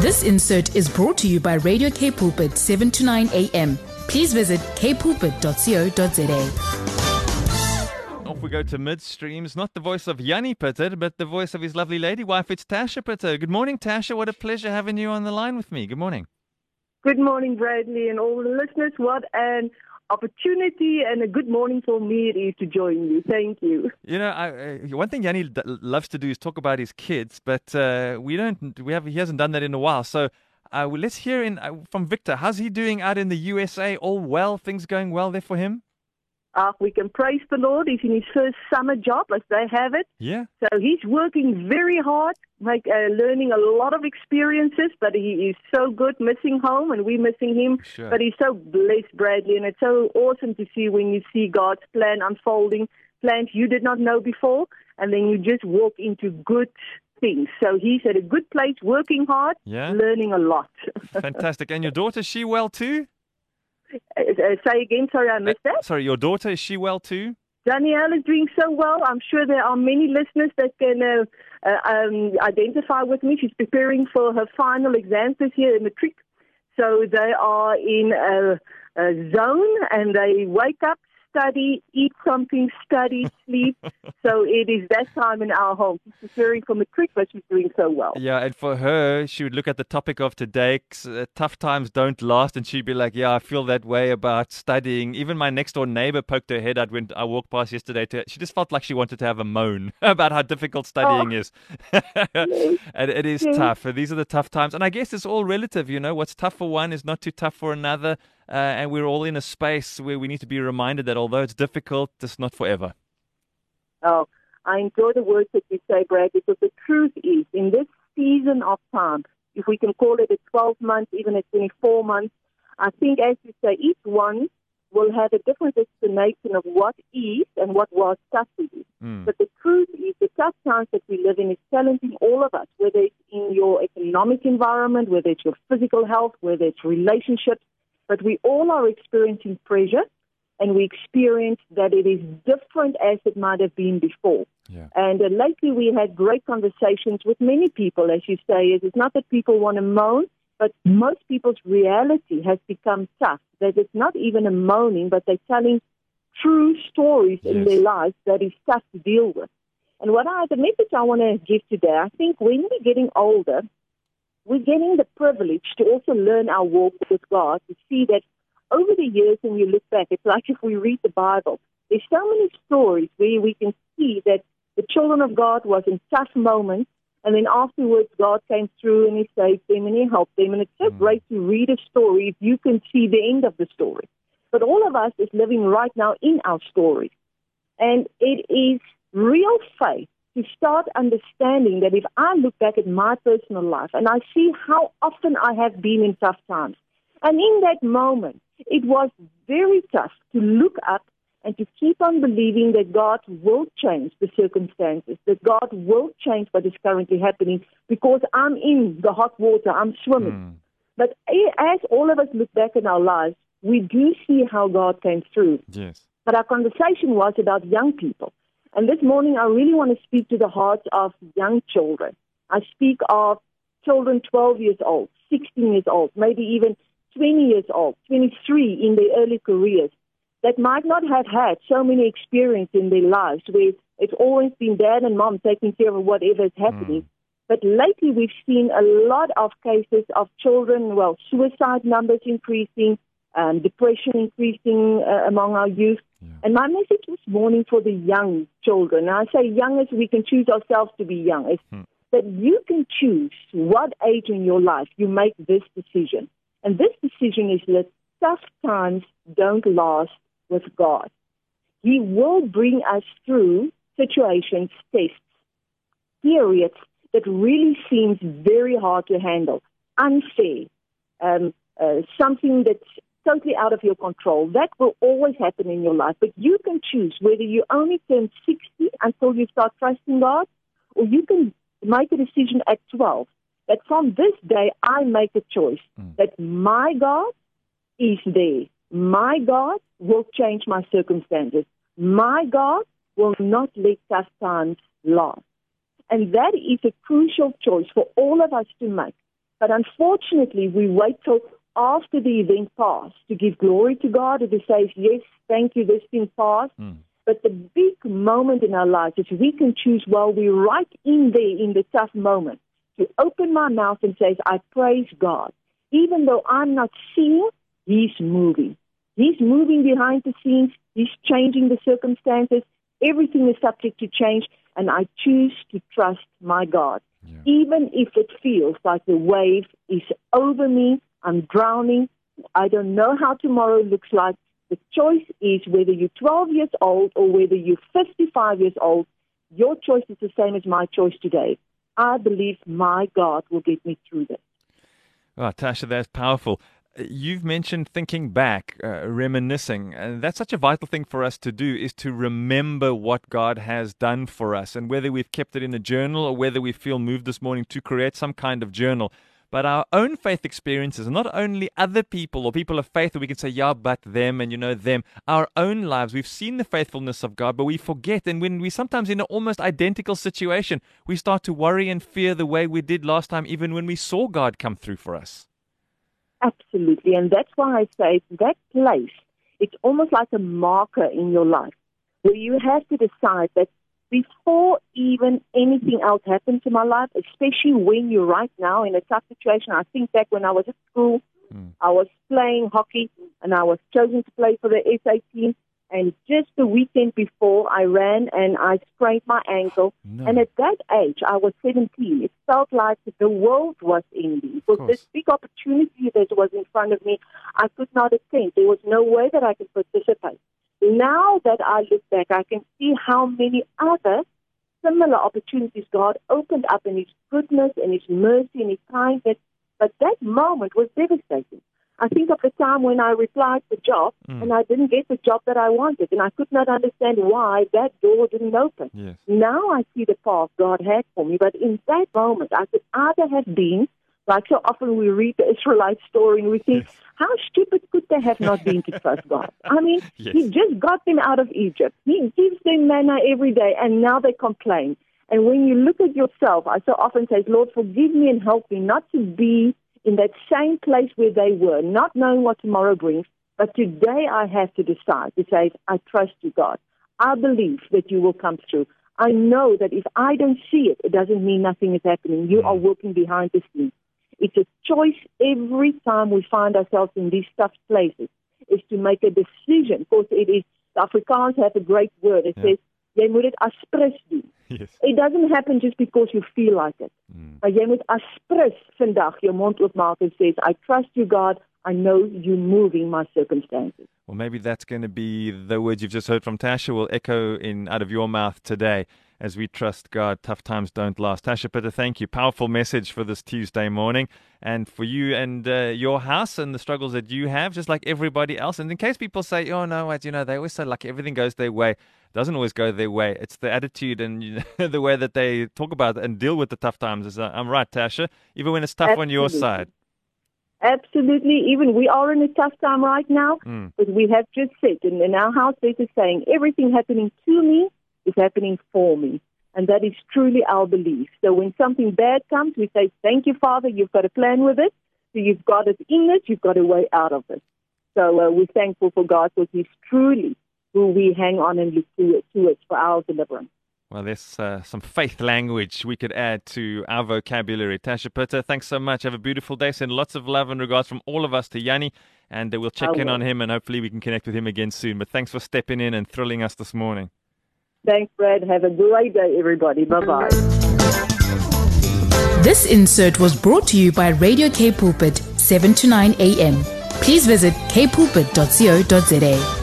This insert is brought to you by Radio K Pulpit 7 to 9 a.m. Please visit kpulpit.co.za. Off we go to midstream. It's not the voice of Yanni Putter, but the voice of his lovely lady wife. It's Tersia Putter. Good morning, Tersia. What a pleasure having you on the line with me. Good morning. Good morning, Bradley, and all the listeners. What an opportunity and a good morning for me to join you. Thank you. You know, I, one thing Yanni loves to do is talk about his kids, but uh, we don't. We have. He hasn't done that in a while. So uh, well, let's hear in uh, from Victor. How's he doing out in the USA? All well? Things going well there for him? Uh, we can praise the Lord. He's in his first summer job, as they have it. Yeah. So he's working very hard, like uh, learning a lot of experiences. But he is so good, missing home, and we're missing him. Sure. But he's so blessed, Bradley, and it's so awesome to see when you see God's plan unfolding, plans you did not know before, and then you just walk into good things. So he's at a good place, working hard, Yeah. learning a lot. Fantastic. And your daughter, she well too? Uh, uh, say again, sorry, I missed that. Sorry, your daughter, is she well too? Danielle is doing so well. I'm sure there are many listeners that can uh, uh, um, identify with me. She's preparing for her final exams this year in matric. So they are in a, a zone and they wake up, study, eat something, study, sleep. so it is that time in our home. She's preparing for matric, but she's doing so well. Yeah, and for her, she would look at the topic of today. 'cause, Uh, tough times don't last, and she'd be like, "Yeah, I feel that way about studying." Even my next door neighbor poked her head out when I walked past yesterday. To, she just felt like she wanted to have a moan about how difficult studying is, and it is Yes. tough. These are the tough times, and I guess it's all relative. You know, what's tough for one is not too tough for another, uh, and we're all in a space where we need to be reminded that although it's difficult, it's not forever. Oh, I enjoy the words that you say, Brad, because the truth is, in this season of time, if we can call it a 12 months, even a 24 months, I think, as you say, each one will have a different explanation of what is and what was tough you. Mm. But the truth is, the tough times that we live in is challenging all of us, whether it's in your economic environment, whether it's your physical health, whether it's relationships. But we all are experiencing pressure, and we experience that it is different as it might have been before. Yeah. And uh, lately, we had great conversations with many people, as you say. It's not that people want to moan, but most people's reality has become tough. That it's not even a moaning, but they're telling true stories in their lives that is tough to deal with. And what I, the message I want to give today, I think when we're getting older, we're getting the privilege to also learn our walk with God, to see that over the years, when you look back, it's like if we read the Bible, there's so many stories where we can see that the children of God was in tough moments, and then afterwards God came through and He saved them and He helped them. And it's so Mm. great to read a story if you can see the end of the story. But all of us is living right now in our story. And it is real faith to start understanding that if I look back at my personal life and I see how often I have been in tough times, and in that moment, it was very tough to look up and to keep on believing that God will change the circumstances, that God will change what is currently happening because I'm in the hot water, I'm swimming. Mm. But as all of us look back in our lives, we do see how God came through. Yes. But our conversation was about young people. And this morning, I really want to speak to the hearts of young children. I speak of children 12 years old, 16 years old, maybe even 20 years old, 23 in their early careers that might not have had so many experiences in their lives where it's always been dad and mom taking care of whatever is happening. But lately, we've seen a lot of cases of children, well, suicide numbers increasing, um, depression increasing uh, among our youth. And my message this morning for the young children, and I say young as we can choose ourselves to be young, is Hmm. that you can choose what age in your life you make this decision. And this decision is that tough times don't last with God. He will bring us through situations, tests, periods that really seems very hard to handle, unfair, um, uh, something that's totally out of your control. That will always happen in your life. But you can choose whether you only turn 60 until you start trusting God, or you can make a decision at 12 that from this day I make a choice Mm. that my God is there. My God will change my circumstances. My God will not let tough times last. And that is a crucial choice for all of us to make. But unfortunately, we wait till after the event passed to give glory to God and to say, yes, thank you, this thing passed. Mm. But the big moment in our lives is we can choose while we're right in there in the tough moment to open my mouth and say, I praise God. Even though I'm not seeing, He's moving. He's moving behind the scenes. He's changing the circumstances. Everything is subject to change, and I choose to trust my God. Yeah. Even if it feels like the wave is over me, I'm drowning, I don't know how tomorrow looks like. The choice is whether you're 12 years old or whether you're 55 years old. Your choice is the same as my choice today. I believe my God will get me through this. Oh, Tersia, that's powerful. You've mentioned thinking back, uh, reminiscing, and that's such a vital thing for us to do is to remember what God has done for us. And whether we've kept it in a journal or whether we feel moved this morning to create some kind of journal, but our own faith experiences, not only other people or people of faith that we can say, yeah, but them and you know them, our own lives. We've seen the faithfulness of God, but we forget. And when we sometimes in an almost identical situation, we start to worry and fear the way we did last time, even when we saw God come through for us. Absolutely. And that's why I say that place, it's almost like a marker in your life where you have to decide that before even anything else happened to my life, especially when you're right now in a tough situation. I think back when I was at school, mm. I was playing hockey and I was chosen to play for the SA team. And just the weekend before, I ran and I sprained my ankle. No. And at that age, I was 17. It felt like the world was ending. It was this big opportunity that was in front of me. I could not attend. There was no way that I could participate. Now that I look back, I can see how many other similar opportunities God opened up in His goodness and His mercy and His kindness. But that moment was devastating. I think of the time when I replied for job mm. and I didn't get the job that I wanted, and I could not understand why that door didn't open. Yes. Now I see the path God had for me, but in that moment, I could either have been like so often we read the Israelite story and we think, yes. how stupid could they have not been to trust God? I mean, yes. He just got them out of Egypt. He gives them manna every day, and now they complain. And when you look at yourself, I so often say, Lord, forgive me and help me not to be in that same place where they were, not knowing what tomorrow brings. But today I have to decide to say, I trust you, God. I believe that you will come through. I know that if I don't see it, it doesn't mean nothing is happening. You are mm. working behind the scenes. It's a choice every time we find ourselves in these tough places, is to make a decision. Of course, it is, the Afrikaans have a great word. It yeah. says, jy moet dit aspris doen. Yes. It doesn't happen just because you feel like it. Mm. Maar jy moet aspris vandag jou mond oopmaak en sê, I trust you God. I know you're moving my circumstances. Well, maybe that's going to be the words you've just heard from Tersia will echo in out of your mouth today as we trust God. Tough times don't last. Tersia Putter, thank you. Powerful message for this Tuesday morning and for you and uh, your house and the struggles that you have, just like everybody else. And in case people say, oh, no, what, you know, they always say like everything goes their way. It doesn't always go their way. It's the attitude and you know, the way that they talk about and deal with the tough times. Is, uh, I'm right, Tersia, even when it's tough Absolutely. on your side. Absolutely. Even we are in a tough time right now, mm. but we have just said, and in our house, are saying everything happening to me is happening for me. And that is truly our belief. So when something bad comes, we say, Thank you, Father, you've got a plan with it. So you've got it in it, you've got a way out of it. So uh, we're thankful for God because He's truly who we hang on and look to, to it for our deliverance. Well, there's uh, some faith language we could add to our vocabulary. Tersia Putter, thanks so much. Have a beautiful day. Send lots of love and regards from all of us to Yanni, and uh, we'll check in on him and hopefully we can connect with him again soon. But thanks for stepping in and thrilling us this morning. Thanks, Brad. Have a great day, everybody. Bye bye. This insert was brought to you by Radio K Pulpit, 7 to 9 a.m. Please visit kpulpit.co.za.